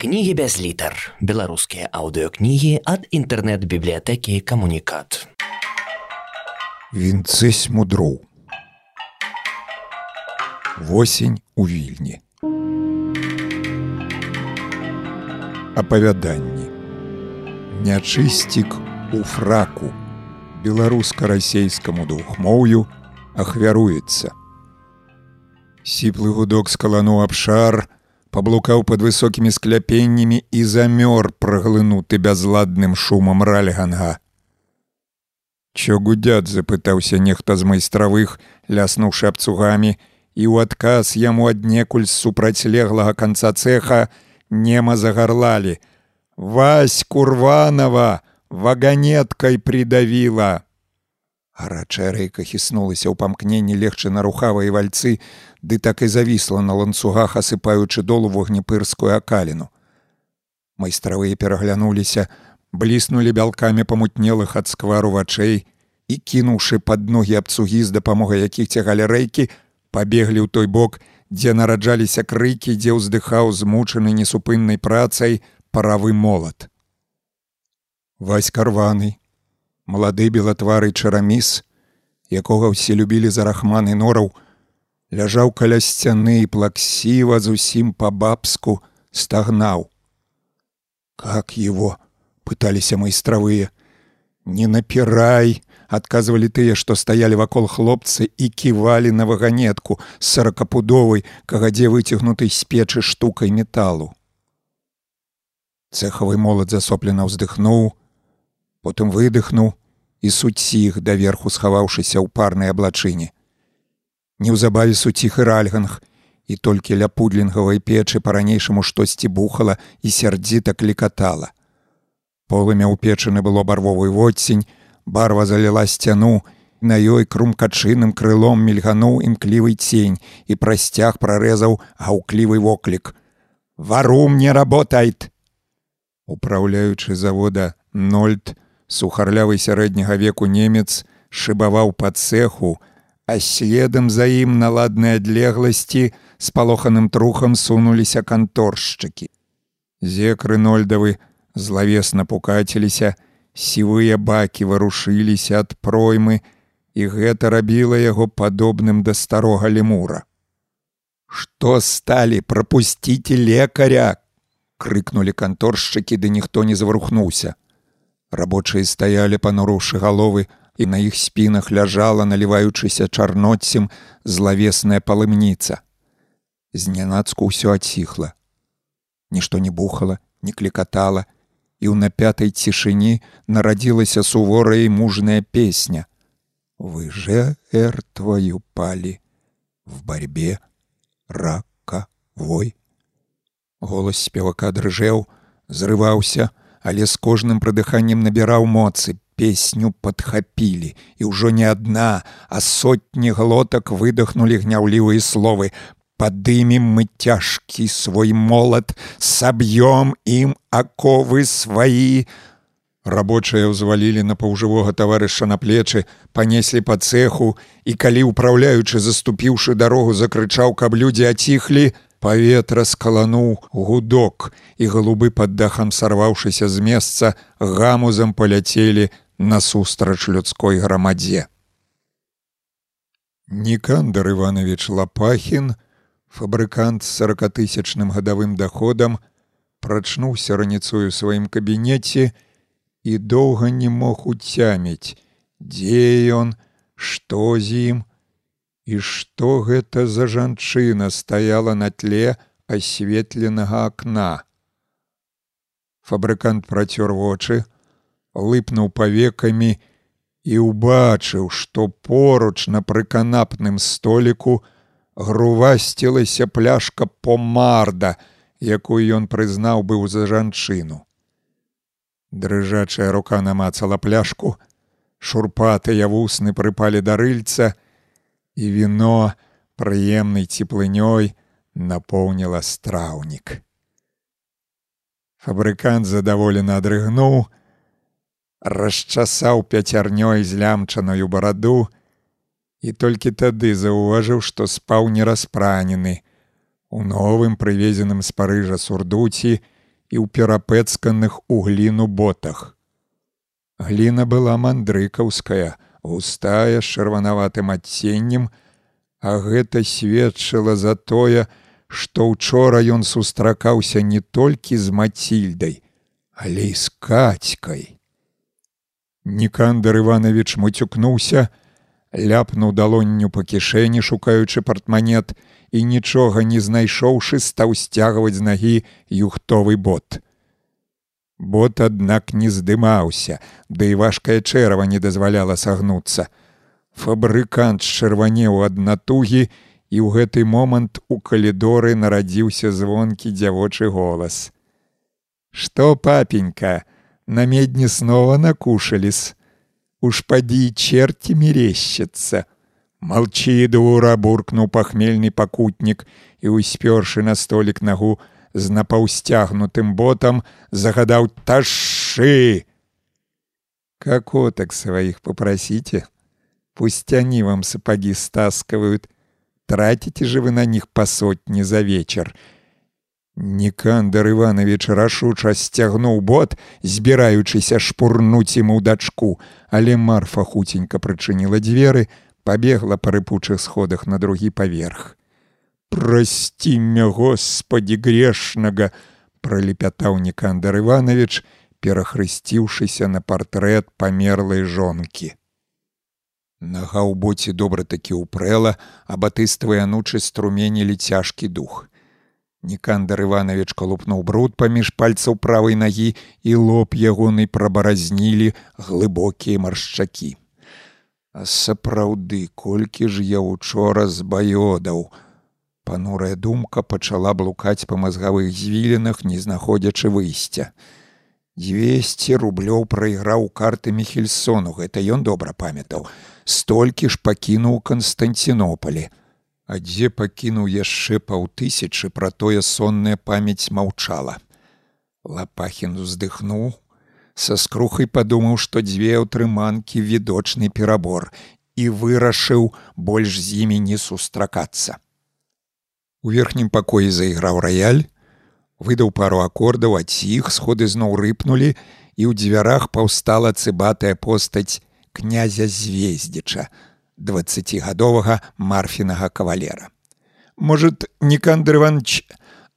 Кнігі без літар. Беларускія аўдыёкнігі ад інтэрнэт-бібліятэкі камунікат. Вінцэсь мудроў. Восень у вільні. Апавяданні. Нячысцік у фраку. Беларуска-расейскаму двухмоўю ахвяруецца. Сіплы гудок скалану абшар, паблукаў пад высокімі скляпеннямі і замёр праглынуты бязладным шумам ральганга. Чо гудят запытаўся нехта з майстравых, ляснуўшы абцугамі, і ў адказ яму аднекуль з супрацьлеглага канца цеха нема загарлалі: Вась курванова ваганеткай придавіла. Гарачая рэйка хіснулася ў памкненні легчы на рухавыя вальцы, ды так і завісла на ланцугах, асыпаючы долу вогнепырскую акаліну. Майстравыя пераглянуліся, бліснулі бялкамі памутнелых ад сквару вачэй і, кінуўшы пад ногі абцугі з дапамогай якіх цягалі рэйкі, пабеглі ў той бок, дзе нараджаліся крыкі, дзе ўздыхаў змучаны несупыннай працай паравы молат. Вась карваны, малады белатвары чараміс, якога ўсе любілі за рахманы нораў, ляжаў каля сцяны і плаксіва зусім па-бабску стагнаў. Как его пыталіся майстравыя, не напірай, адказвалі тыя, што стаялі вакол хлопцы і ківалі на ваганетку з саракапудовай, кагадзе выцягнутай з печы штукай металу. Цэхавы молад засоплена ўздыхнуў, потым выдыхнуў і суціх даверху схаваўшыся ў парнай аблачыне. Неўзабаве суціх і ральганг, і толькі ля пудлінгавай печы па-ранейшаму штосьці бухала і сярдзіта клікатала. Полымя ўпечаны было барвовы водсень, барва заліла сцяну, на ёй крумкачыным крылом мільгануў імклівы цень і прасцяг прарэзаў гаўклівы воклік. Вару мне работайт! Упраўляючы завода Нольт, сухарлявы сярэдняга веку немец шыбаваў па цеху, а следам за ім на ладнай адлегласці спалоханым трухам сунуліся канторшчыкі. Зекры нольдавы злавесна пукаціліся, сівыя бакі варушыліся ад проймы, і гэта рабіла яго падобным да старога лемура. Што сталі прапусціце лекаря! крыкнулі канторшчыкі, ды ніхто не заварухнуўся. Рабочыя стаялі пануруўшы галовы, і на іх спінах ляжала, наліваючыся чарноццем злавесная палымніца. Знянацку ўсё адціхла. Нішто не бухала, не клікатала, і ў напятай цішыні нарадзілася суворая і мужная песня. Вы же эр твою палі в барьбе рака вой. Голас спевака дрыжэў, зрываўся, але з кожным прыдыханнем набіраў моцы песню падхапілі і ўжо не адна а сотні глотак выдохнули гняўлівыя словы. Падымем мы цяжкі свой молат саб'ём ім аковы сваі рабочыя ўзвалілі на паўжывога таварыша на плечы панеслі па цеху і калі ўпраўляючы заступіўшы дарогу закрычаў каб людзі аціхлі Паветра скалануў гудок, і галубы пад дахам сарваўшыся з месца, гамузам паляцелі насустрач людской грамадзе. Нікандар Іванович Лапахін, фабрыкант з сорокатысячным гадавым доходам, прачнуўся раніцою сваім кабінеце і доўга не мог уцяміць, дзе ён, што з ім, І што гэта за жанчына стаяла на тле асветленага акна. Фабрыкант працёр вочы, лыпнуў павекамі і ўбачыў, што поруч на прыканапным століку грувасцілася пляшка помарда, якую ён прызнаў быў за жанчыну. Дрыжачая рука намацала пляшку, шурпатыя вусны прыпалі да рыльца, і віно прыемнай цеплынёй напоўніла страўнік. Фабрыкант задаволена адрыгнуў, расчасаў пяцярнёй з лямчаною бараду і толькі тады заўважыў, што спаў нераспранены у новым прывезеным з парыжа сурдуці і ў перапэцканых у гліну ботах. Гліна была мандрыкаўская, густая з чырванаватым адценнем, а гэта сведчыла за тое, што учора ён сустракаўся не толькі з мацільдай, але і з кацькай. Нікандр Іванович муцюкнуўся, ляпнуў далонню па кішэні, шукаючы партманет і нічога не знайшоўшы, стаў сцягваць з нагі юхтовы бот. Бот, аднак не здымаўся, ды да і важкае чэрава не дазваляла сагнуцца. Фабрыкант чырванеў ад натугі, і ў гэты момант у калідоры нарадзіўся звонкі дзявочы голас. Што папенька, на медні снова накушались. Уж поди черти мерещится. Молчи, дура, буркнул похмельный покутник и, успёрши на столик ногу, з напаўсцягнутым ботам загадаў ташы. Какоток своих попросите, пусть они вам сапоги стаскивают, тратите же вы на них по сотни за вечер. Нікандр Іванович рашуча сцягнуў бот, збіраючыся шпурнуць ему дачку, але марфа хуценька прычыніла дзверы, пабегла па рыпучых сходах на другі паверх. Прасці мя господі грешнага, пролепятаў Нікандр Іванович, перахрысціўшыся на партрэт памерлай жонкі. Нага ў боце добра такі ўпрэла, а батыствы анучы струменілі цяжкі дух. Нікандр Іванович калупнуў бруд паміж пальцаў правай нагі і лоб ягоны прабаразнілі глыбокія маршчакі. А сапраўды, колькі ж я учора збаёдаў. Панурая думка пачала блукаць па мазгавых звілінах, не знаходзячы выйсця. 200 рублёў прайграў карты Мехельсону, гэта ён добра памятаў. Столькі ж пакінуў Канстанцінопалі. А дзе пакінуў яшчэ паўтысячы пра тое сонная памяць маўчала. Лапахін уздыхнуў, са скрухай падумаў, што дзве ўтрыманкі відочны перабор і вырашыў больш з імі не сустракацца. У верхнім пакоі зайграў раяль, выдаў пару акордаў, а ціх сходы зноў рыпнулі, і ў дзвярах паўстала цыбатая постаць князя звездзіча, двадцатигадовага марфінага кавалера. Может, Никандр Иванович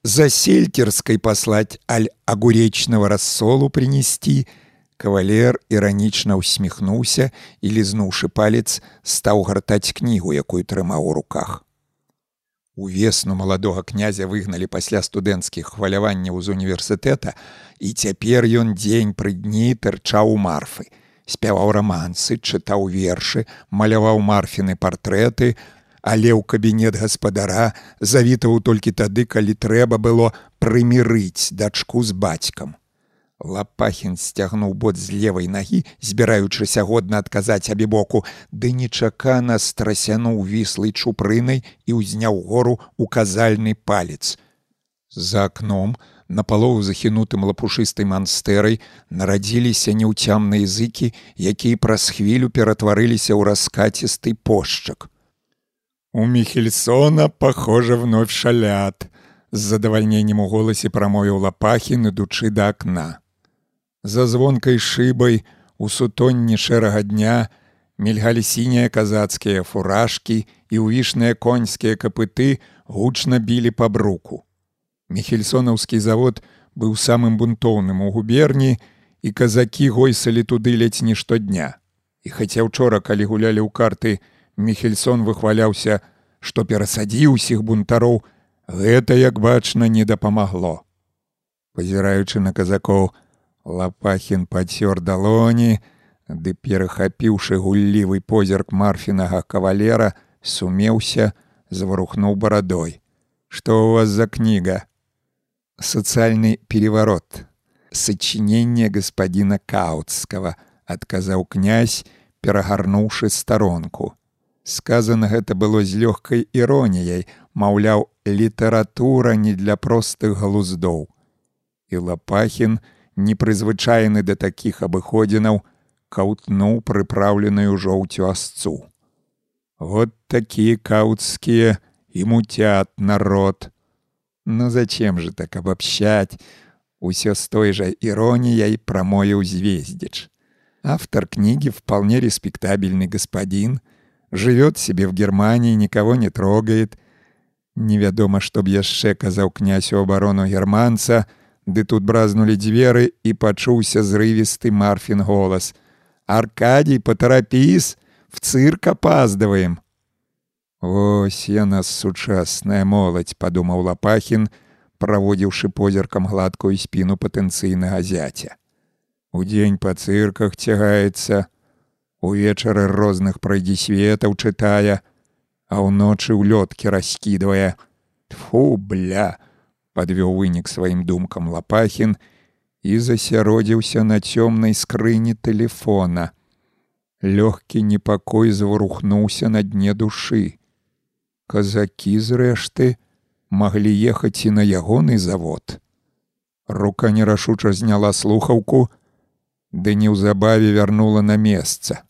за сельтерской послать, аль огуречного рассолу принести? Кавалер іранічна усміхнуўся і, лізнуўшы палец, стаў гартаць кнігу, якую трымаў у руках. Увесну маладога князя выгналі пасля студэнцкіх хваляванняў з універсітэта, і цяпер ён дзень пры дні тырчаў у марфы спяваў рамансы, чытаў вершы, маляваў марфіны партрэты, але ў кабінет гаспадара завітаў толькі тады, калі трэба было прымірыць дачку з бацькам. Лапахін сцягнуў бот з левай нагі, збіраючыся годна адказаць абібоку, ды нечакана страсянуў віслай чупрынай і ўзняў гору указальны палец. За акном, напалову захінутым лапушыстай манстэрай нарадзіліся неўцямныя языкі, якія праз хвілю ператварыліся ў раскацісты пошчак. У Михельсона похоже вновь шалят, з задавальненнем у голасе прамовіў лапахі, ідучы да акна. За звонкай шыбай у сутонні шэрага дня мільгалі сінія казацкія фуражкі і ўвішныя коньскія капыты гучна білі па бруку. Мехельсонаўскі завод быў самым бунтоўным у губерні, і казакі гойсалі туды ледзь не штодня. І хаця учора, калі гулялі ў карты, Мехельсон выхваляўся, што перасадзіў усіх бунтароў, гэта, як бачна, не дапамагло. Пазіраючы на казакоў, Лапахін пацёр далоні, ды перахапіўшы гуллівы позірк марфінага кавалера, сумеўся, заварухнуў барадой. Што ў вас за кніга? социальный переворот. Сочинение господина Каутского, отказаў князь, перагарнуўшы старонку. Сказано гэта было з лёгкай іроніяй, маўляў, літаратура не для простых глуздоў. І Лапахін, непрызвычайны да такіх абыходзінаў, каўтнуў прыпраўленую жоўцю асцу. Вот такія каўцкія і муцят народ, Но «Ну зачем же так обобщать? Усё с той же иронией промоил Звездич. Автор книги вполне респектабельный господин, живет себе в Германии, никого не трогает. Невядома, чтоб яшчэ казаў князь у оборону германца, ды тут бразнули дзверы і пачуўся зрывісты марфін голас: Аркадий, патарапіс, в цирк опаздываем. Ось яна сучасная моладзь, падумаў лапахін, праводзіўшы позіркам гладкую спіну патэнцыйнага зяця. Удзень па цырках цягаецца, увечары розных прайдзісветаў чытае, а ўночы ў лёткі раскідвае. Тфу бля! Падвёў вынік сваім думкам лапахін і засяродзіўся на цёмнай скрыні телефона. Лёгкі непакой заварухнуўся на дне душы. Казакі зрэшты маглі ехаць і на ягоны завод. Рука нерашуча зняла слухаўку, ды неўзабаве вярнула на месца.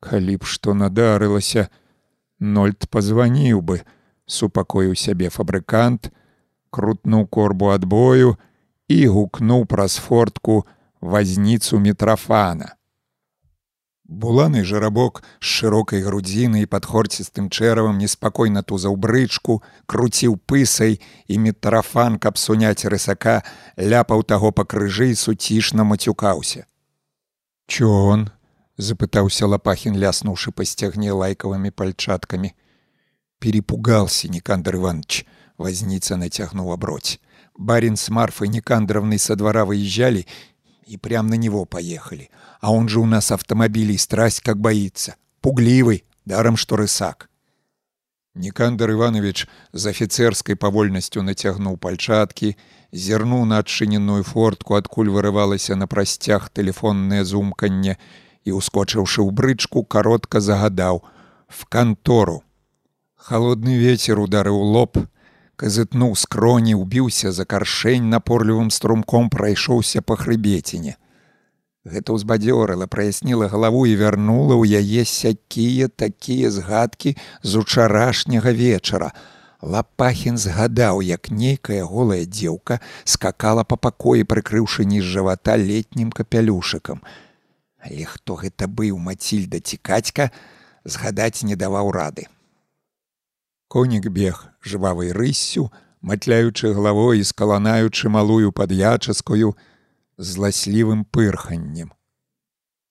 Калі б што надарылася, Нольд пазваніў бы, супакоіў сябе фабрыкант, крутнуў корбу адбою і гукнуў праз фортку вазніцу мітрафана. Буланы жарабок з шырокай грудзінай пад хорцістым чэравам неспакойна тузаў брычку, круціў пысай і мітрафан, каб суняць рысака, ляпаў таго па крыжы і суцішна мацюкаўся. Чон, запытаўся лапахін, ляснуўшы па сцягне лайкавымі пальчаткамі. Перепугался Никандр Иванович, возница натягнул оброть. Барин с Марфой Никандровной со двора выезжали и прямо на него поехали. А он же у нас автомобилей страсть как боится. Пугливый, даром что рысак. Никандр Иванович з офіцерской павольнасцю нацягнуў пальчаткі, зірнуў на адчыненую фортку, адкуль вырывалася на прасцях тэлефоннае зумканне і, ускочыўшы ў брычку, каротка загадаў: в кантору. Холодны ветер ударыў лоб, казытнуў скроні, убіўся за каршень напорлівым струмком прайшоўся па хрыбеціне. Гэта ўзбадзёрыла, праясніла галаву і вярнула ў яе сякія такія згадкі з учарашняга вечара. Лапахін згадаў, як нейкая голая дзеўка скакала па пакоі, прыкрыўшы ніз жывата летнім капялюшыкам. Але хто гэта быў мацільда цікацька, згадаць не даваў рады. Конік бег жвавай рыссю, матляючы галавой і скаланаючы малую пад'ячаскую, зласлівым пырханнем.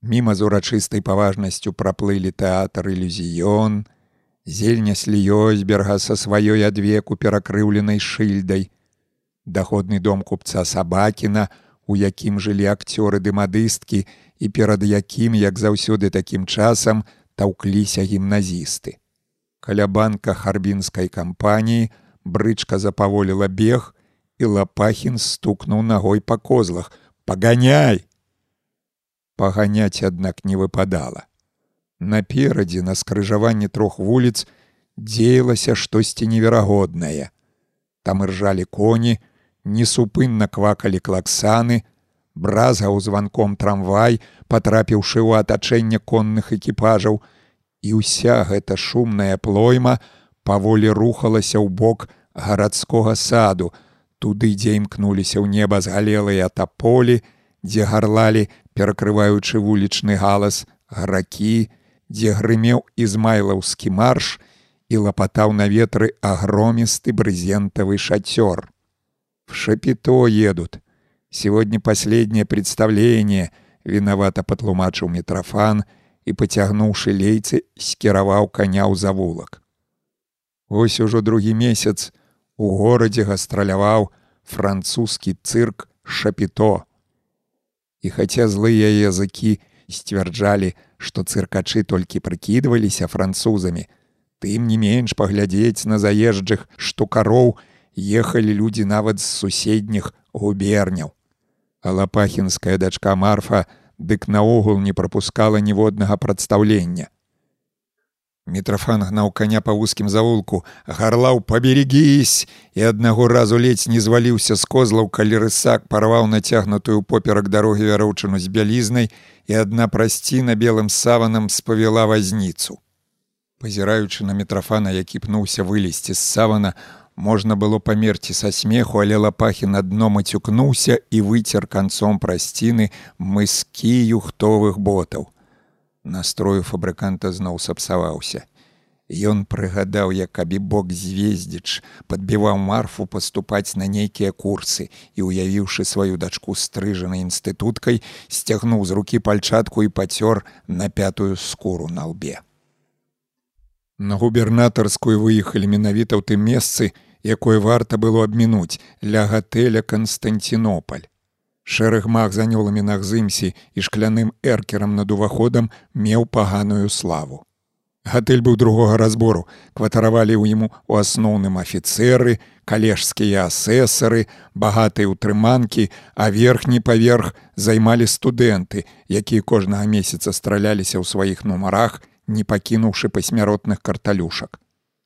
Міма з урачыстай паважнасцю праплылі тэатр ілюзіён, зельня сліёзберга са сваёй адвеку перакрыўленай шыльдай, даходны дом купца сабакіна, у якім жылі акцёры ды мадысткі і перад якім, як заўсёды такім часам таўкліся гімназісты. Каля банка харбінскай кампаніі брычка запаволіла бег, і лапахін стукнуў нагой па козлах, паганяй! Паганяць аднак не выпадала. Наперадзе на скрыжаванні трох вуліц дзеялася штосьці неверагоднае. Там іржалі коні несупынна квакалі клаксаны бразгаў званком трамвай потрапіўшы ў атачэнне конных экіпажаў і ўся гэта шумная плойма паволі рухалася ў бок гарадскога саду туды, дзе імкнуліся ў неба згалелыя таполі, дзе гарлалі, перакрываючы вулічны галас гракі, дзе грымеў ізмайлаўскі марш і лапатаў на ветры агромісты брызентавы шацёр. В шапито едут. Сегодня последнее представление, виновато патлумачыў мітрафан і поцягнуўшы лейцы, скіраваў коня ў завулак. Вось ужо другі месяц, у горадзе гастраляваў французскі цырк шапіто. І хаця злыя языкі сцвярджалі, што цыркачы толькі прыкідваліся французамі, тым не менш паглядзець на заезджых штукароў ехалі людзі нават з суседніх губерняў. А лапахінская дачка марфа дык наогул не прапускала ніводнага прадстаўлення. Мітрафан гнаў каня па вузкім завулку, гарлаў паберегись і аднаго разу ледзь не зваліўся з козлаў, калі рысак парваў нацягнутую поперак дарогі вяроўчыну з бялізнай і адна прасціна белым саванам спавяла вазніцу. Пазіраючы на мітрафана, які пнуўся вылезці з савана, Можна было памерці са смеху, але лапахі на дно мацюкнуўся і выцер канцом прасціны мыскі юхтовых ботаў. Настрою фабрыканта зноў сапсаваўся. Ён прыгадаў, як абібок звездзіч падбіваў марфу паступаць на нейкія курсы і, уявіўшы сваю дачку стрыжанай інстытуткай, сцягнуў з рукі пальчатку і пацёр на пятую скуру на лбе. На губернатарскую выехалі менавіта ў тым месцы, якое варта было абмінуць ля гатэля Канстантинополь. Шэраг маг з анёламі нагзымсі і шкляным эркерам над уваходам меў паганую славу. Гатэль быў другога разбору, кватаравалі ў іму у асноўным афіцэры, калежскія асэсары, багатыя ўтрыманкі, а верхні паверх займалі студэнты, якія кожнага месяца страляліся ў сваіх нумарах, не пакінуўшы пасмяротных карталюшак.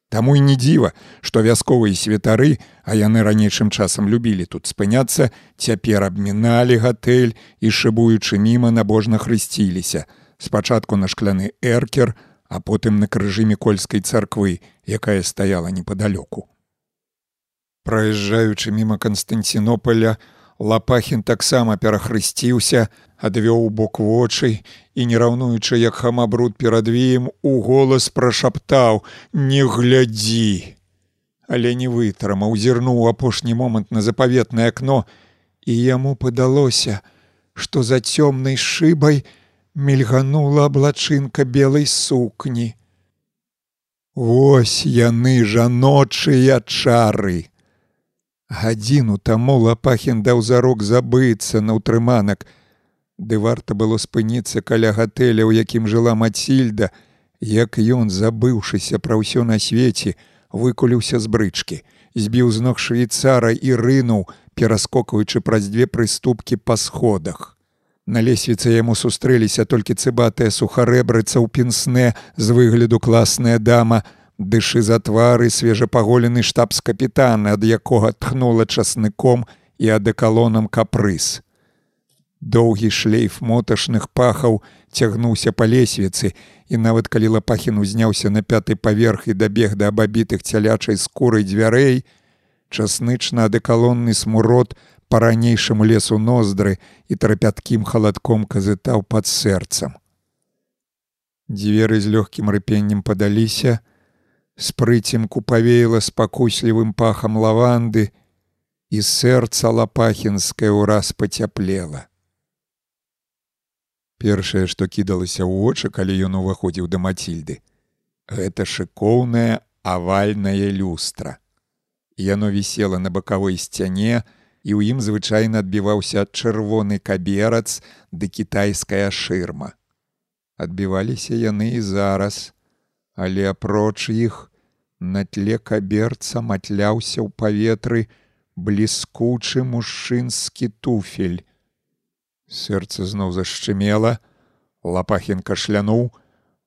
Таму і не дзіва, што вясковыя святары, а яны ранейшым часам любілі тут спыняцца, цяпер абміналі гатэль і шыбуючы міма набожна хрысціліся. Спачатку на шкляны эркер, а потым на крыжы мікольскай царквы, якая стаяла непадалёку. Праязджаючы міма Канстантинополя, Лапахін таксама перахрысціўся, адвёў бок вочай і, не раўнуючы, як хамабруд перад веем, у голас прашаптаў: « Не глядзі. Але не вытрымаў, зірнуў апошні момант на запаветнае акно, і яму падалося, што за цёмнай шыбай мільганула аблачынка белай сукні. Вось яны жаночыя чары гадзіну таму лапахін даў зарок забыцца на ўтрыманак ды варта было спыніцца каля гатэля у якім жыла мацільда як ён забыўшыся пра ўсё на свеце выкуліўся з брычкі збіў з ног швейцара і рынуў пераскокваючы праз дзве прыступкі па сходах на лесвіцы яму сустрэліся толькі цыбатая сухарэбрыца ў пенсне з выгляду класная дама дышы за твары свежапаголены штабс-капітан, ад якога тхнула часныком і адэкалонам капрыз. Доўгі шлейф моташных пахаў цягнуўся па лесвіцы, і нават калі лапахін узняўся на пяты паверх і дабег да абабітых цялячай скурай дзвярэй, часнычна адэкалонны смурод па-ранейшаму лесу ноздры і трапяткім халадком казытаў пад сэрцам. Дзверы з лёгкім рыпеннем падаліся, З прыцемку павеяла спакуслівым пахам лаванды, і сэрца лапахінскае ўраз пацяплела. Першае, што кідалася ў вочы, калі ён уваходзіў да мацільды, гэта шыкоўная авальная люстра. Яно вісела на бакавой сцяне, і ў ім звычайна адбіваўся чырвоны каберац ды кітайская шырма. Адбіваліся яны і зараз, але апроч іх на тле каберца матляўся ў паветры бліскучы мужчынскі туфель. Сэрца зноў зашчымела, лапахін кашлянуў,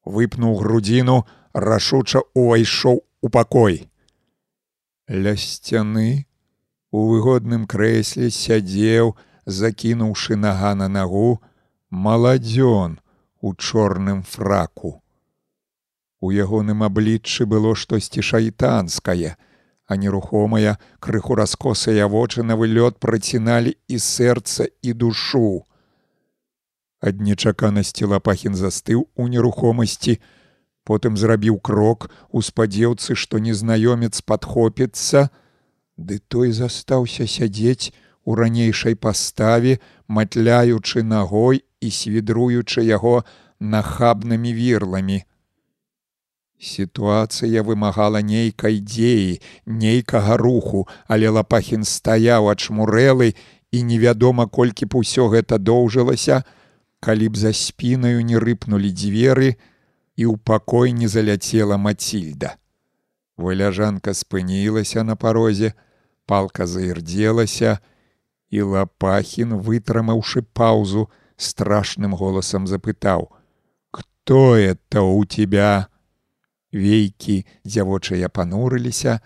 выпнуў грудзіну, рашуча увайшоў у пакой. Ля сцяны у выгодным крэсле сядзеў, закінуўшы нага на нагу, маладзён у чорным фраку. У ягоным абліччы было штосьці шайтанскае, а нерухомая крыху раскосыя вочы на вылёт праціналі і сэрца і душу. Ад нечаканасці лапахін застыў у нерухомасці, потым зрабіў крок у спадзеўцы, што незнаёмец падхопіцца, ды той застаўся сядзець у ранейшай паставе, матляючы нагой і свідруючы яго нахабнымі вірламі. Сітуацыя вымагала нейкай дзеі, нейкага руху, але лапахін стаяў ачмурэлы і невядома, колькі б усё гэта доўжылася, калі б за спінаю не рыпнулі дзверы і ў пакой не заляцела мацільда. Валяжанка спынілася на парозе, палка заірдзелася, і лапахін, вытрымаўшы паўзу, страшным голасам запытаў: « Кто это у тебя? Вейкі дзявочыя панурыліся,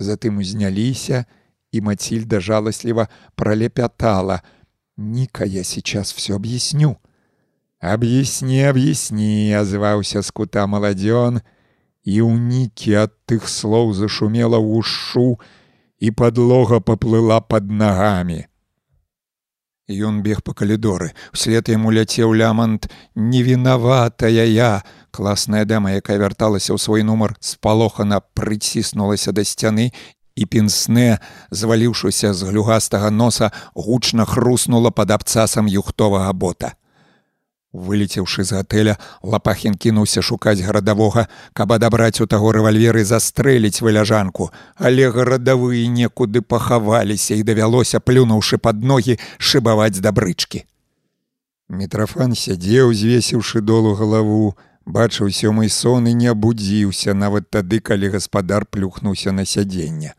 затым узняліся, і Мацільда жаласліва пролепятала: « Ніка я сейчас все объясню. Объясни, объясни, озваўся з кута маладзён і ўнікі ад тых слоў зашумела ў ушу, і падлога паплыла пад нагамі. Ён бег па калідоры. Услед яму ляцеў лямант невінаватая я. Класная дама, якая вярталася ў свой нумар, спалохана прыціснулася да сцяны і пінсне, зваліўшыся з глюгастага носа, гучна хруснула пад абцасам юхтовага бота. Вылецеўшы з гатэля, лапахін кінуўся шукаць гарадавога, каб адабраць у таго рэвальверы застрэліць выляжанку, але гарадавыя некуды пахаваліся і давялося, плюнуўшы пад ногі шыбаваць дабрычкі. Мітрафан сядзеў, звесіўшы долу галаву, бачыў сёмы сон і не абудзіўся нават тады, калі гаспадар плюхнуўся на сядзенне.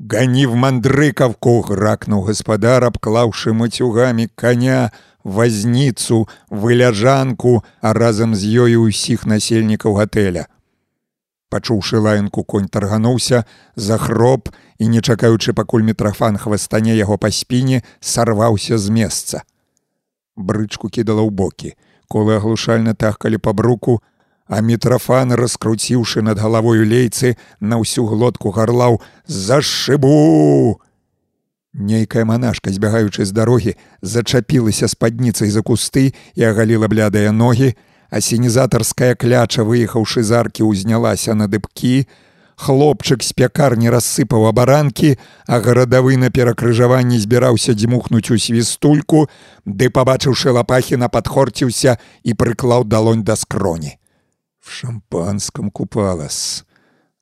Гані в мандрыкавку гракнуў гаспадар, абклаўшы мацюгамі коня, вазніцу, выляжанку, а разам з ёю ўсіх насельнікаў гатэля. Пачуўшы лаянку конь таргануўся, захроп і, не чакаючы пакуль мітрафан хвастане яго па спіне, сарваўся з месца. Брычку кідала ў бокі, колы аглушальна тахкалі па бруку, а мітрафан, раскруціўшы над галавою лейцы, на ўсю глотку гарлаў: «За шыбу! Нейкая манашка, збягаючы з дарогі, зачапілася спадніцай за кусты і агаліла блядыя ногі, а сінізатарская кляча, выехаўшы з аркі, узнялася на дыбкі. Хлопчык з пякарні рассыпаў абаранкі, а гарадавы на перакрыжаванні збіраўся дзьмухнуць у свістульку, ды, пабачыўшы лапахіна, падхорціўся і прыклаў далонь да скроні. В шампанском купалас,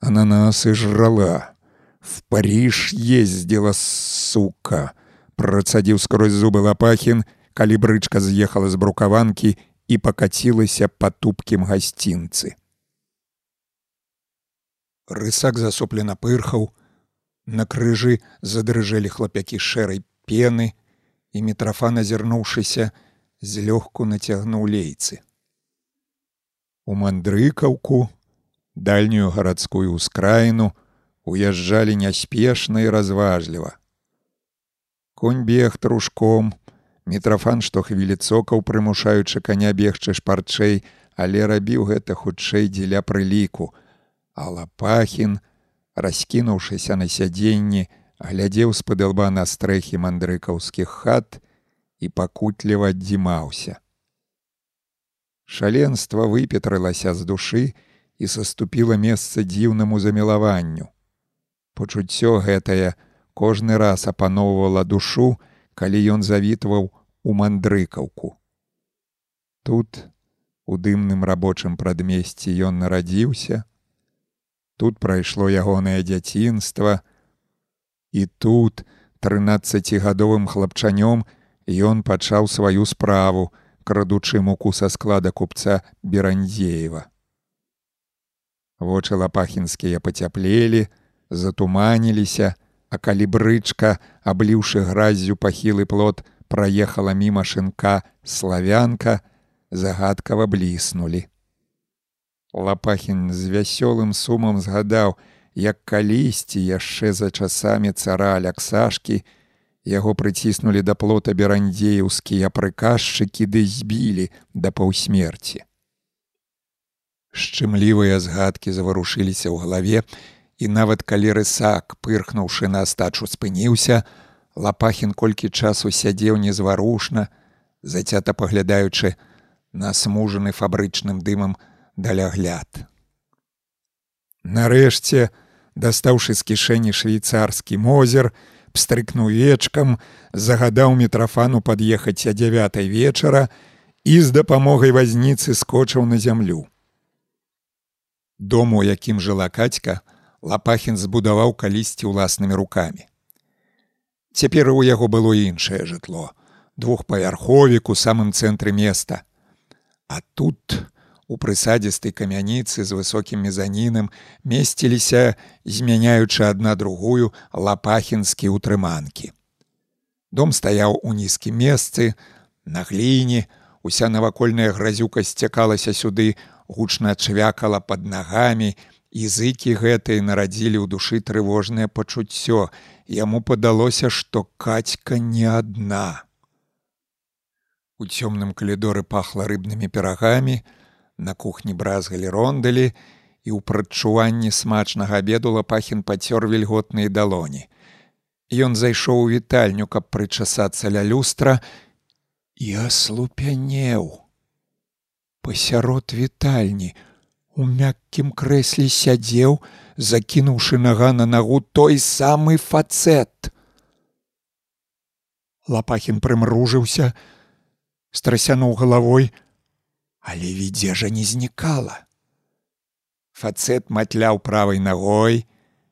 ананасы жрала. В Париж ездила, сука, процадзіў скрозь зубы лапахін, калі брычка з'ехала з брукаванкі і пакацілася па тупкім гасцінцы. Рысак засоплена пырхаў, на крыжы задрыжэлі хлапякі шэрай пены, і мітрафан азірнуўшыся, злёгку нацягнуў лейцы. У мандрыкаўку, дальнюю гарадскую ўскраіну, уязджалі няспешна і разважліва. Конь бег трушком, мітрафан штохвілі цокаў, прымушаючы каня бегчы шпарчэй, але рабіў гэта хутчэй дзеля прыліку, а лапахін, раскінуўшыся на сядзенні, глядзеў з-пад лба на стрэхі мандрыкаўскіх хат і пакутліва аддзімаўся. Шаленства выпетрылася з душы і саступіла месца дзіўнаму замілаванню. Пачуццё гэтае кожны раз апаноўвала душу, калі ён завітваў у мандрыкаўку. Тут, у дымным рабочым прадмесці ён нарадзіўся, тут прайшло ягонае дзяцінства, і тут, трынаццацігадовым хлапчанём ён пачаў сваю справу, крадучы муку са склада купца Берандзеева. Вочы лапахінскія пацяплелі, затуманіліся, а калі брычка, абліўшы граззю пахілы плот, праехала міма шынка славянка, загадкава бліснулі. Лапахін з вясёлым сумам згадаў, як калісьці яшчэ за часамі цара Аляксашкі, яго прыціснулі да плота берандзееўскія прыказчыкі ды збілі да паўсмерці. Шчымлівыя згадкі заварушыліся ў галаве, І нават калі рысак, пырхнуўшы на астачу спыніўся, лапахін колькі часу сядзеў незварушна, зацята паглядаючы на смужаны фабрычным дымам далягляд. Нарэшце, дастаўшы з кішэні швейцарскі мозер, пстрыкнуў вечкам, загадаў мітрафану пад'ехаць а дзявятай вечара і з дапамогай вазніцы скочыў на зямлю. Дому, якім жыла кацька, Лапахін збудаваў калісьці ўласнымі рукамі. Цяпер у яго было іншае жытло, двухпавярховік у самым цэнтры места. А тут, у прысадзістай камяніцы з высокім мезанінам месціліся, змяняючы адна другую лапахінскі ўтрыманкі. Дом стаяў у нізкім месцы, на гліне, уся навакольная гразюка сцякалася сюды, гучна чвякала пад нагамі, Языкі гэтыя нарадзілі ў душы трывожнае пачуццё. Яму падалося, што кацька не адна. У цёмным калідоры пахла рыбнымі перагамі, на кухні бразгалі рондалі, і ў прадчуванні смачнага абеду лапахін пацёр вільготныя далоні. Ён зайшоў у вітальню, каб прычасацца ля люстра і аслупянеў. Пасярод вітальні у мяккім крэсле сядзеў, закінуўшы нага на нагу той самы фацэт. Лапахін прымружыўся, страсянуў галавой, але відзежа не знікала. Фацэт матляў правай ногой,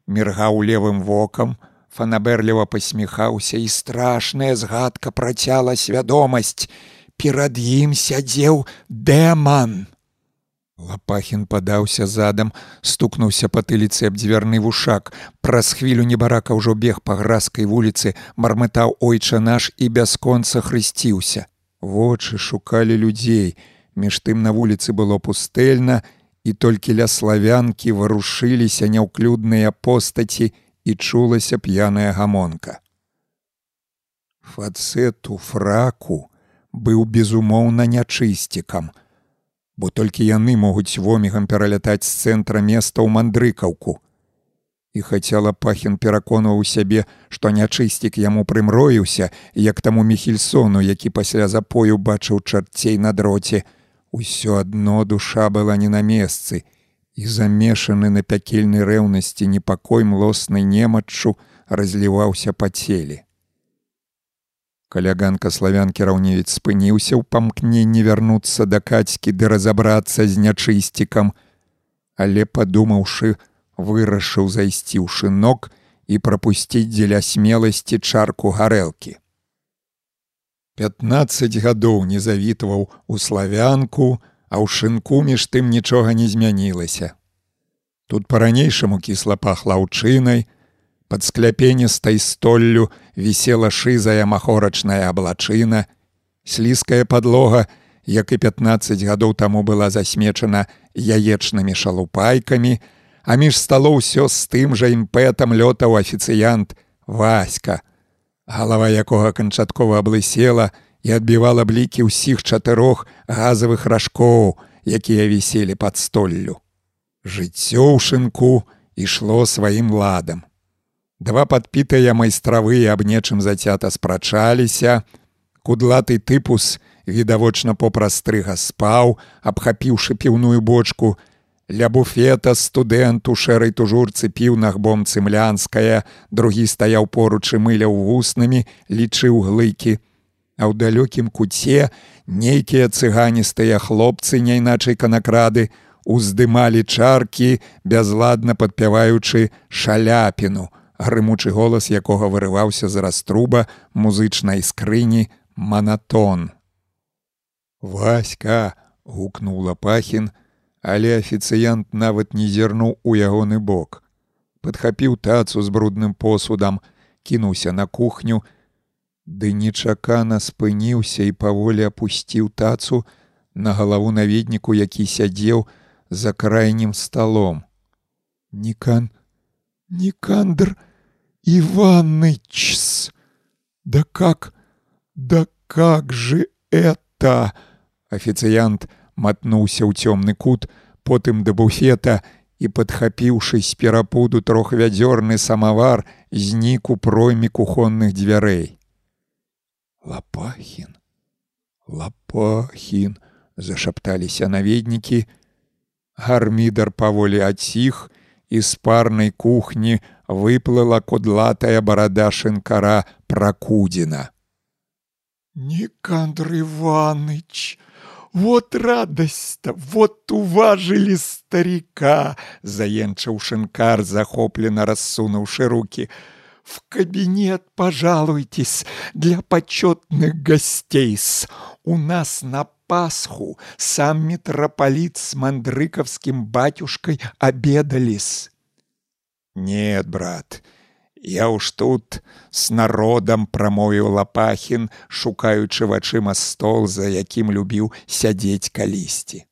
міргаў левым вокам, фанабэрліва пасміхаўся і страшная згадка працяла свядомасць. Перад ім сядзеў дэман. Лапахін падаўся задам, стукнуўся па тыліцы аб дзвярны вушак. Праз хвілю небарака ўжо бег па гразкай вуліцы, мармытаў ойча наш і бясконца хрысціўся. Вочы шукалі людзей. Між тым на вуліцы было пустэльна, і толькі ля славянкі варушыліся няўклюдныя постаці і чулася п'яная гамонка. Фацэту фраку быў безумоўна нячысцікам бо толькі яны могуць вомігам пералятаць з цэнтра места ў мандрыкаўку. І хацела пахін пераконваў сябе, што нячысцік яму прымроіўся, як таму мехельсону, які пасля запою бачыў чарцей на дроце. Усё адно душа была не на месцы, і замешаны на пякельнай рэўнасці непакой млоснай немаччу разліваўся па целе. Каляганка славянкі раўневец спыніўся ў памкненні вярнуцца да кацькі ды разабрацца з нячысцікам, але падумаўшы, вырашыў зайсці ў шынок і прапусціць дзеля смеласці чарку гарэлкі. Пятнаццаць гадоў не завітваў у славянку, а ў шынку між тым нічога не змянілася. Тут па-ранейшаму кісла пахла ўчынай, Пад скляпеністай столлю вісела шызая махорачная аблачына. Слізкая падлога, як і 15 гадоў таму была засмечана яечнымі шалупайкамі, а між сталоў усё з тым жа імпэтам лётаў афіцыянт Васька, галава якога канчаткова аблысела і адбівала блікі ўсіх чатырох газавых ражкоў, якія віселі пад столлю. Жыццё ў шынку ішло сваім ладам. Два падпітыя майстравы аб нечым зацята спрачаліся. Кудлаты тыпус, відавочна попрастрыга спаў, абхапіўшы піўную бочку. Ля буфета студэнт у шэрай тужурцы піў нагбом цымлянская, другі стаяў поруч і мыляў вуснамі, лічыў глыкі. А ў далёкім куце нейкія цыганістыя хлопцы, няйначай канакрады, уздымалі чаркі, бязладна падпяваючы шаляпіну грымучы голас якога вырываўся з раструба музычнай скрыні манатон. Васька гукнуў лапахін, але афіцыянт нават не зірнуў у ягоны бок. Падхапіў тацу з брудным посудам, кінуўся на кухню, ды нечакана спыніўся і паволі апусціў тацу на галаву наведніку, які сядзеў за крайнім сталом. Нікан Никандр Иваныч! Да как, да как же это? Официант мотнулся ў цёмны кут, потым да буфета і, падхапіўшы з перапуду трохвядзёрны самавар, знік у пройме кухонных дзвярэй. Лапахін, Лапахін, зашапталіся наведнікі. Гармідар паволі аціх, і з парнай кухні выплыла кудлатая барада шынкара пракудзіна. Никандр Иваныч, вот радость-то, вот уважили старика, заенчаў шынкар, захопленно рассунуўшы руки. В кабинет пожалуйтесь для почетных гостей. У нас на Пасху сам митрополит с мандрыковским батюшкой обедались. Нет, брат, я уж тут с народом промовіў лапахін, шукаючы вачыма стол, за якім любіў сядзець калісьці.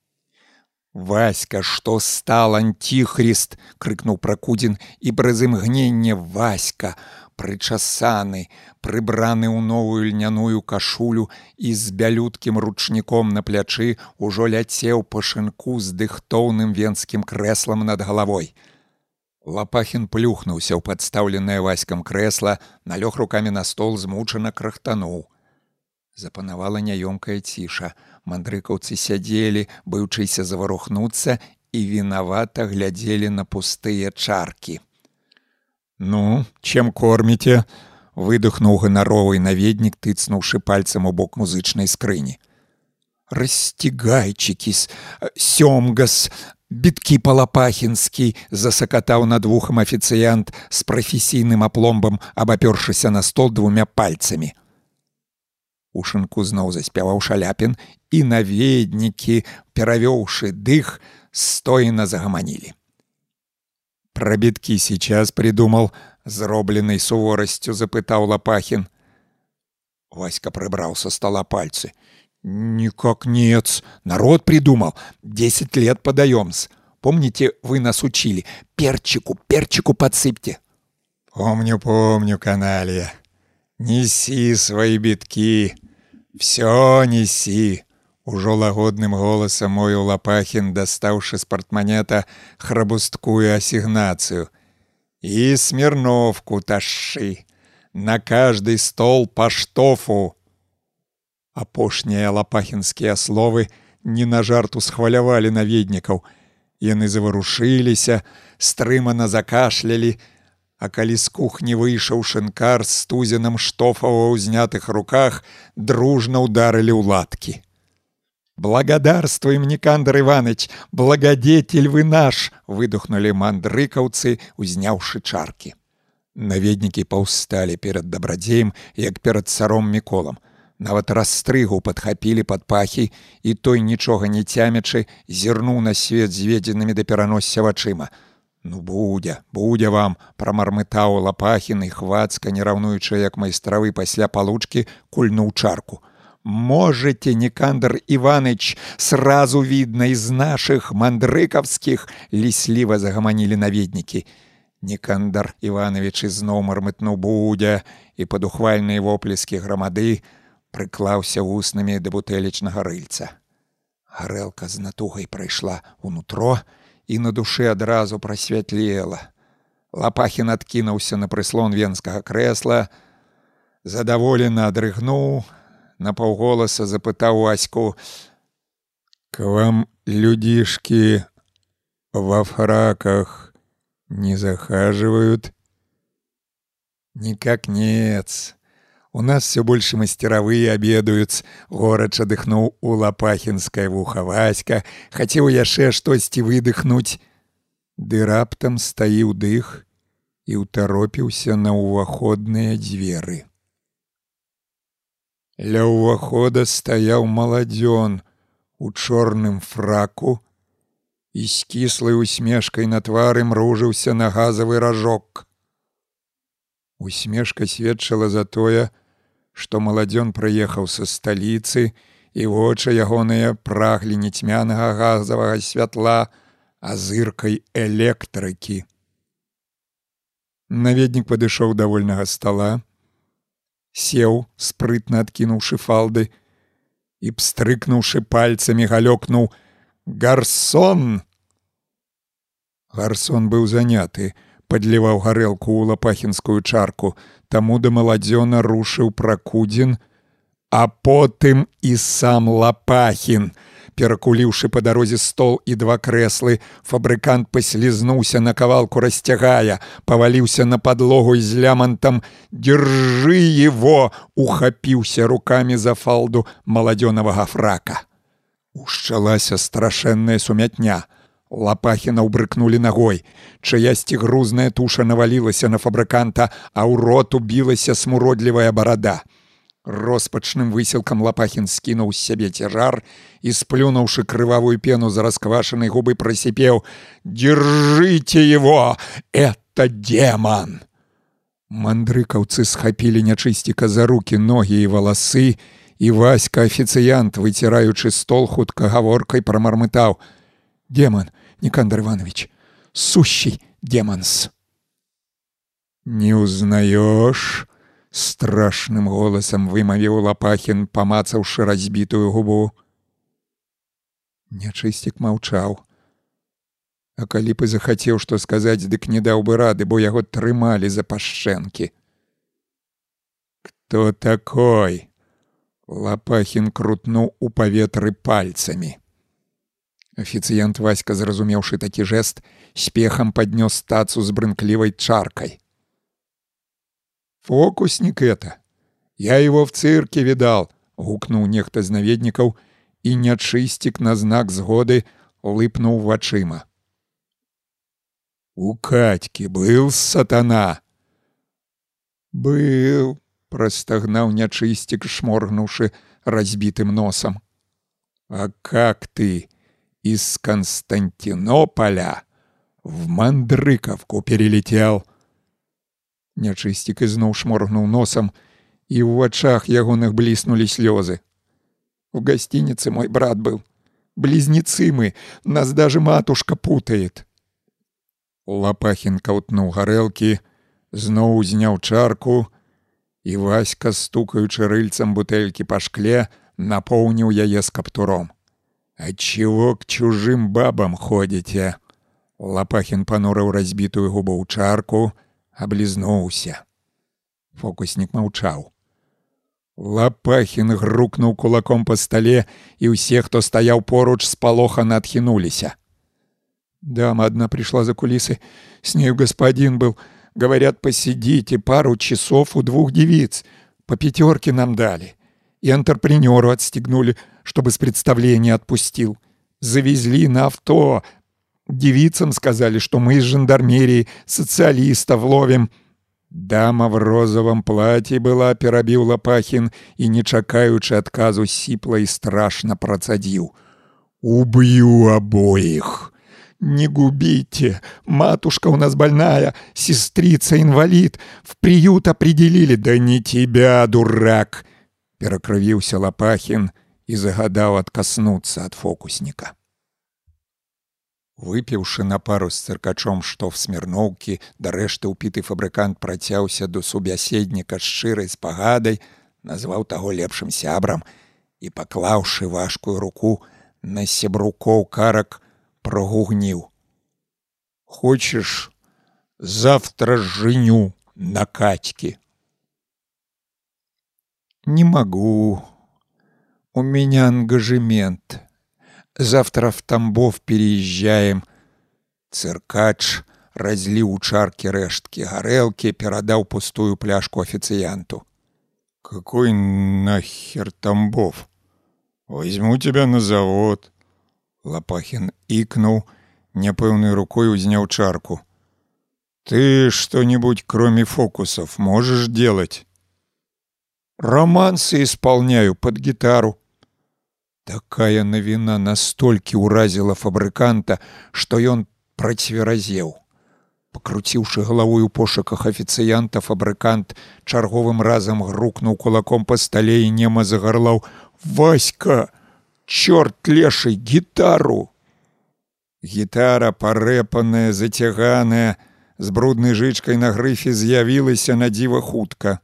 Васька, што стал антихрыст, крыкнуў пракудзін і праз імгненне Васька, прычасаны, прыбраны ў новую льняную кашулю і з бялюткім ручніком на плячы ўжо ляцеў па шынку з дыхтоўным венскім крэслам над галавой. Лапахін плюхнуўся ў падстаўленае васькам крэсла, налёг рукамі на стол змучана крахтануў. Запанавала няёмкая ціша. Мандрыкаўцы сядзелі, быўчыся заварухнуцца і вінавата глядзелі на пустыя чаркі. Ну, чем корміце? выдохнуў ганаровы наведнік, тыцнуўшы пальцам у бок музычнай скрыні. Расцігайчыкіс, сёмгас, біткі палапахінскі, засакатаў над вухам афіцыянт з прафесійным апломбам, абапёршыся на стол двумя пальцамі. У шынку зноў заспяваў шаляпін і наведнікі, перавёўшы дых, стоена загаманілі. Пробитки сейчас придумал, зробленной суворостью запытал Лопахин. Васька прибрал со стола пальцы. Никак нет, народ придумал. Десять лет подаем-с. Помните, вы нас учили? Перчику, перчику подсыпьте. Помню, помню, каналья. Неси свои битки. Все неси. Ужо лагодным голасам мою лапахін, дастаўшы з партманета храбусткую асігнацыю. І смірновку ташшы, На кажды стол паштофу. Апошнія лапахінскія словы не на жарту схвалявалі наведнікаў. Яны заварушыліся, стрымана закашлялі, А калі з кухні выйшаў шынкар з тузенам штофава ў знятых руках, дружна ўдарылі ў латкі. Благодарствуем, Никандр Иваныч, благодетель вы наш, выдохнули мандрыкаўцы, узняўшы чаркі. Наведнікі паўсталі перад дабрадзеем, як перад царом міколам. Нават расстрыгу падхапілі пад пахі, і той нічога не цямячы, зірнуў на свет зведзенымі да пераносся вачыма. Ну будзе, будзе вам, прамармытаў лапахіны хвацка, не раўнуючы, як майстравы пасля палучкі кульнуў чарку. Можете, Никандр Иваныч, сразу видно из наших мандрыковских, лісливо загомонили наведники. Никандр Иванович изноў мармытнуў будя і пад ухвальныя воплескі грамады прыклаўся вуснамі да бутэлечнага рыльца. Гарэлка з натугай прайшла ўнутро і на душы адразу прасвятлела. Лапахін адкінуўся на прыслон венскага крэсла, задаволена адрыгнуў, напаўголаса запытаў Аську: К вам людишки во фраках не захаживают? Никак нет. У нас все больше мастеровые обедают. Горача дыхнуў у лапахінскае вуха Васька, хацеў яшчэ штосьці выдыхнуць. Ды раптам стаіў дых і ўтаропіўся на ўваходныя дзверы. Ля ўвахода стаяў маладзён у чорным фраку і з кіслай усмешкай на твары мружыўся на газавы ражок. Усмешка сведчыла за тое, маладзён прыехаў са сталіцы і вочы ягоныя праглі нецьмянага газавага святла, а зыркай электрыкі. Наведнік падышоў да вольнага стола, сеў спрытна адкінуўшы фалды і пстрыкнуўшы пальцамі галёкнуў гарсон гарсон быў заняты падліваў гарэлку ў лапахінскую чарку таму да маладзёна рушыў пракудзін а потым і сам лапахін перакуліўшы па дарозе стол і два крэслы, фабрыкант паслізнуўся на кавалку расцягая, паваліўся на падлогу з лямантам: Держы его! ухапіўся руками за фалду маладзёнавага фрака. Ушчалася страшэнная сумятня. Лапахіна ўбрыкнулі ногой. Чаясьці грузная туша навалілася на фабрыканта, а ў рот убілася смуродлівая барада. Роспачным высілкам лапахін скінуў з сябе цяжар і сплюнуўшы крывавую пену за расквашанай губы прасіпеў: «Держите его, это демон! Мандрыкаўцы схапілі нячысціка за руки ногі і валасы, і васька афіцыянт, выціраючы стол хутка гаворкай прамармытаў: « Демон, Никандр Иванович, сущий демонс. Не узнаешь? страшным голасам вымавіў лапахін, памацаўшы разбітую губу. Нячысцік маўчаў. А калі б і захацеў што сказаць, дык не даў бы рады, бо яго трымалі за пашчэнкі. Кто такой? Лапахін крутнуў у паветры пальцамі. Афіцыянт васька, зразумеўшы такі жэст, спехам паднёс тацу з брынклівай чаркай. Фокусник это. Я его в цирке видал, гукнуў нехта з наведнікаў і нячысцік на знак згоды лыпнуў вачыма. У катькі был сатана. Был, простагнаў нячысцік, шморгнуўшы разбітым носам. А как ты из Константинополя в Мандрыковку перелетел? Нячысцік ізноў шморгнуў носам, і ў вачах ягоных бліснулі слёзы. У гостинице мой брат был. Близнецы мы, нас даже матушка путает. Лапахін каўтнуў гарэлкі, зноў узняў чарку, і васька, стукаючы рыльцам бутэлькі па шкле, напоўніў яе з каптуром. Отчего к чужым бабам ходите? Лапахін панурыў разбітую губу ў чарку, аблізнуўся. Фокуснік маўчаў. Лапахін грукнуў кулаком па стале, і ўсе, хто стаяў поруч спалохана адхінуліся. Дама одна пришла за кулисы. С нею господин был. Говорят, посидите пару часов у двух девиц. По пятерке нам дали. И антрепренеру отстегнули, чтобы с представления отпустил. Завезли на авто, Девицам сказали, что мы из жандармерии социалистов ловим. Дама в розовом платье была, перабіў Лапахін і, не чакаючы адказу сіпла і страшна працадзіў: Убью обоих. Не губите, матушка у нас больная, сестрица инвалид, в приют определили, да не тебя, дурак, перакрывіўся Лапахін і загадаў адкаснуцца ад фокусника. Выпіўшы на пару з цыркачом што в смірноўкі, дарэшты ўпіты фабрыкант працяўся до субяседніка шчырай спагадай, назваў таго лепшым сябрам і, паклаўшы важкую руку на сябрукоў карак прогугніў: « Хочаш завтра жыню на кацькі. Не могу. У меня ангажемент. Завтра в Тамбов переезжаем. Циркач разлил у чарки рештки горелки, передал пустую пляжку официанту. Какой нахер Тамбов? Возьму тебя на завод. Лопахин икнул, непыльной рукой узнял чарку. Ты что-нибудь, кроме фокусов, можешь делать? Романсы исполняю под гитару. Такая навіна настолькі ўразіла фабрыканта, што ён працверазеў. Пакруціўшы галавой у пошуках афіцыянта, фабрыкант чарговым разам грукнуў кулаком па стале і нема загарлаў: Васька, чорт лешай гітару! Гітара, парэпаная, зацяганая, з бруднай жычкай на грыфе з'явілася на дзіва хутка.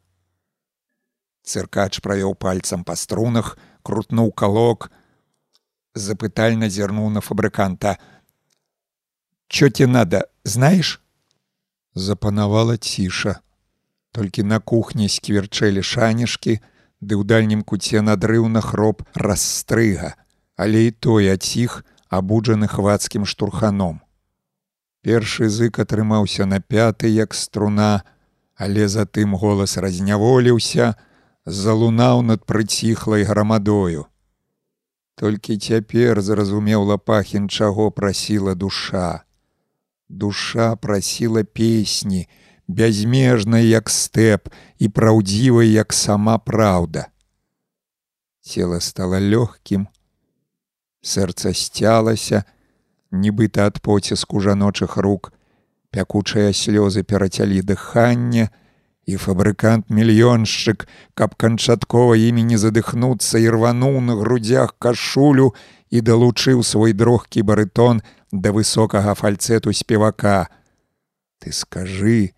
Цыркач правёў пальцам па струнах, крутнуў калок, запытальна зірнуў на фабрыканта. Чё тебе надо, знаешь? Запанавала ціша. Толькі на кухні скверчэлі шанішкі, ды ў дальнім куце надрыўна хроп расстрыга, але і той аціх абуджаны хвацкім штурханом. Першы зык атрымаўся на пяты як струна, але затым голас разняволіўся, залунаў над прыціхлай грамадою. Толькі цяпер зразумеў лапахін, чаго прасіла душа. Душа прасіла песні, бязмежнай як стэп і праўдзівай як сама праўда. Цела стала лёгкім, сэрца сцялася, нібыта ад поціску жаночых рук, пякучыя слёзы перацялі дыхання, і фабрыкант мільёншчык, каб канчаткова імі не задыхнуцца і рвануў на грудях кашулю і далучыў свой дрохкі барытон да высокага фальцэту спевака. Ты скажы,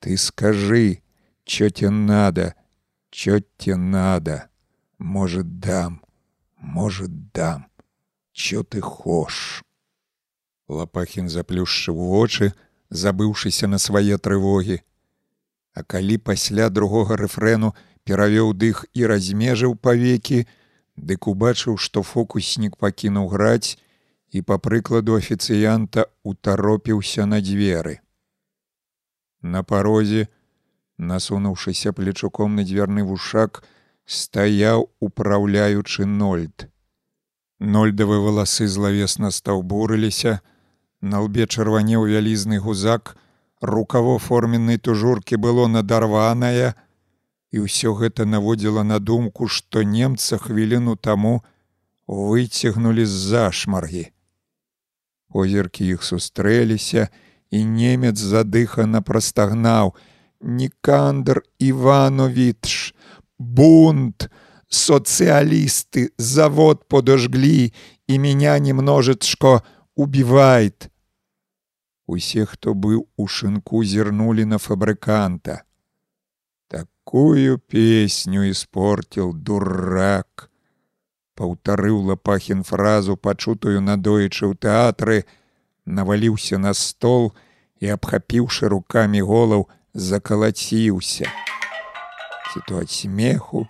Ты скажи, чё тебе надо, чё тебе надо, может дам, может дам, чё ты хошь. Лапахін заплюшчыў вочы, забыўшыся на свае трывогі. А калі пасля другога рэфрэну перавёў дых і размежыў павекі, дык убачыў, што фокуснік пакінуў граць і па прыкладу афіцыянта утаропіўся на дзверы. На парозе, насунуўшыся плечуком на дзвярны вушак, стаяў упраўляючы нольд. Нольдавы валасы злавесна стаўбурыліся, На лбе чырванеў вялізны гузак, рукаво форменнай тужуркі было надарванае, і ўсё гэта наводзіла на думку, што немца хвіліну таму выцягнулі з-за шмаргі. Озеркі іх сустрэліся, і немец задыхана прастагнаў: Нікандр Іванович, бунт, социалисты, завод подожгли, и меня немножечко убивает. Усе, хто быў у шынку, зірнулі на фабрыканта. Такую песню испортил дурак. Паўтарыў лапахін фразу, пачутую надоечы ў тэатры, наваліўся на стол і, абхапіўшы рукамі голаў, закалаціўся. Ці то ад смеху,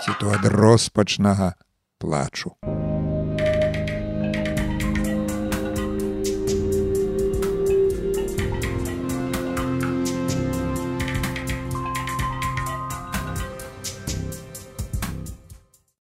ці то ад роспачнага плачу.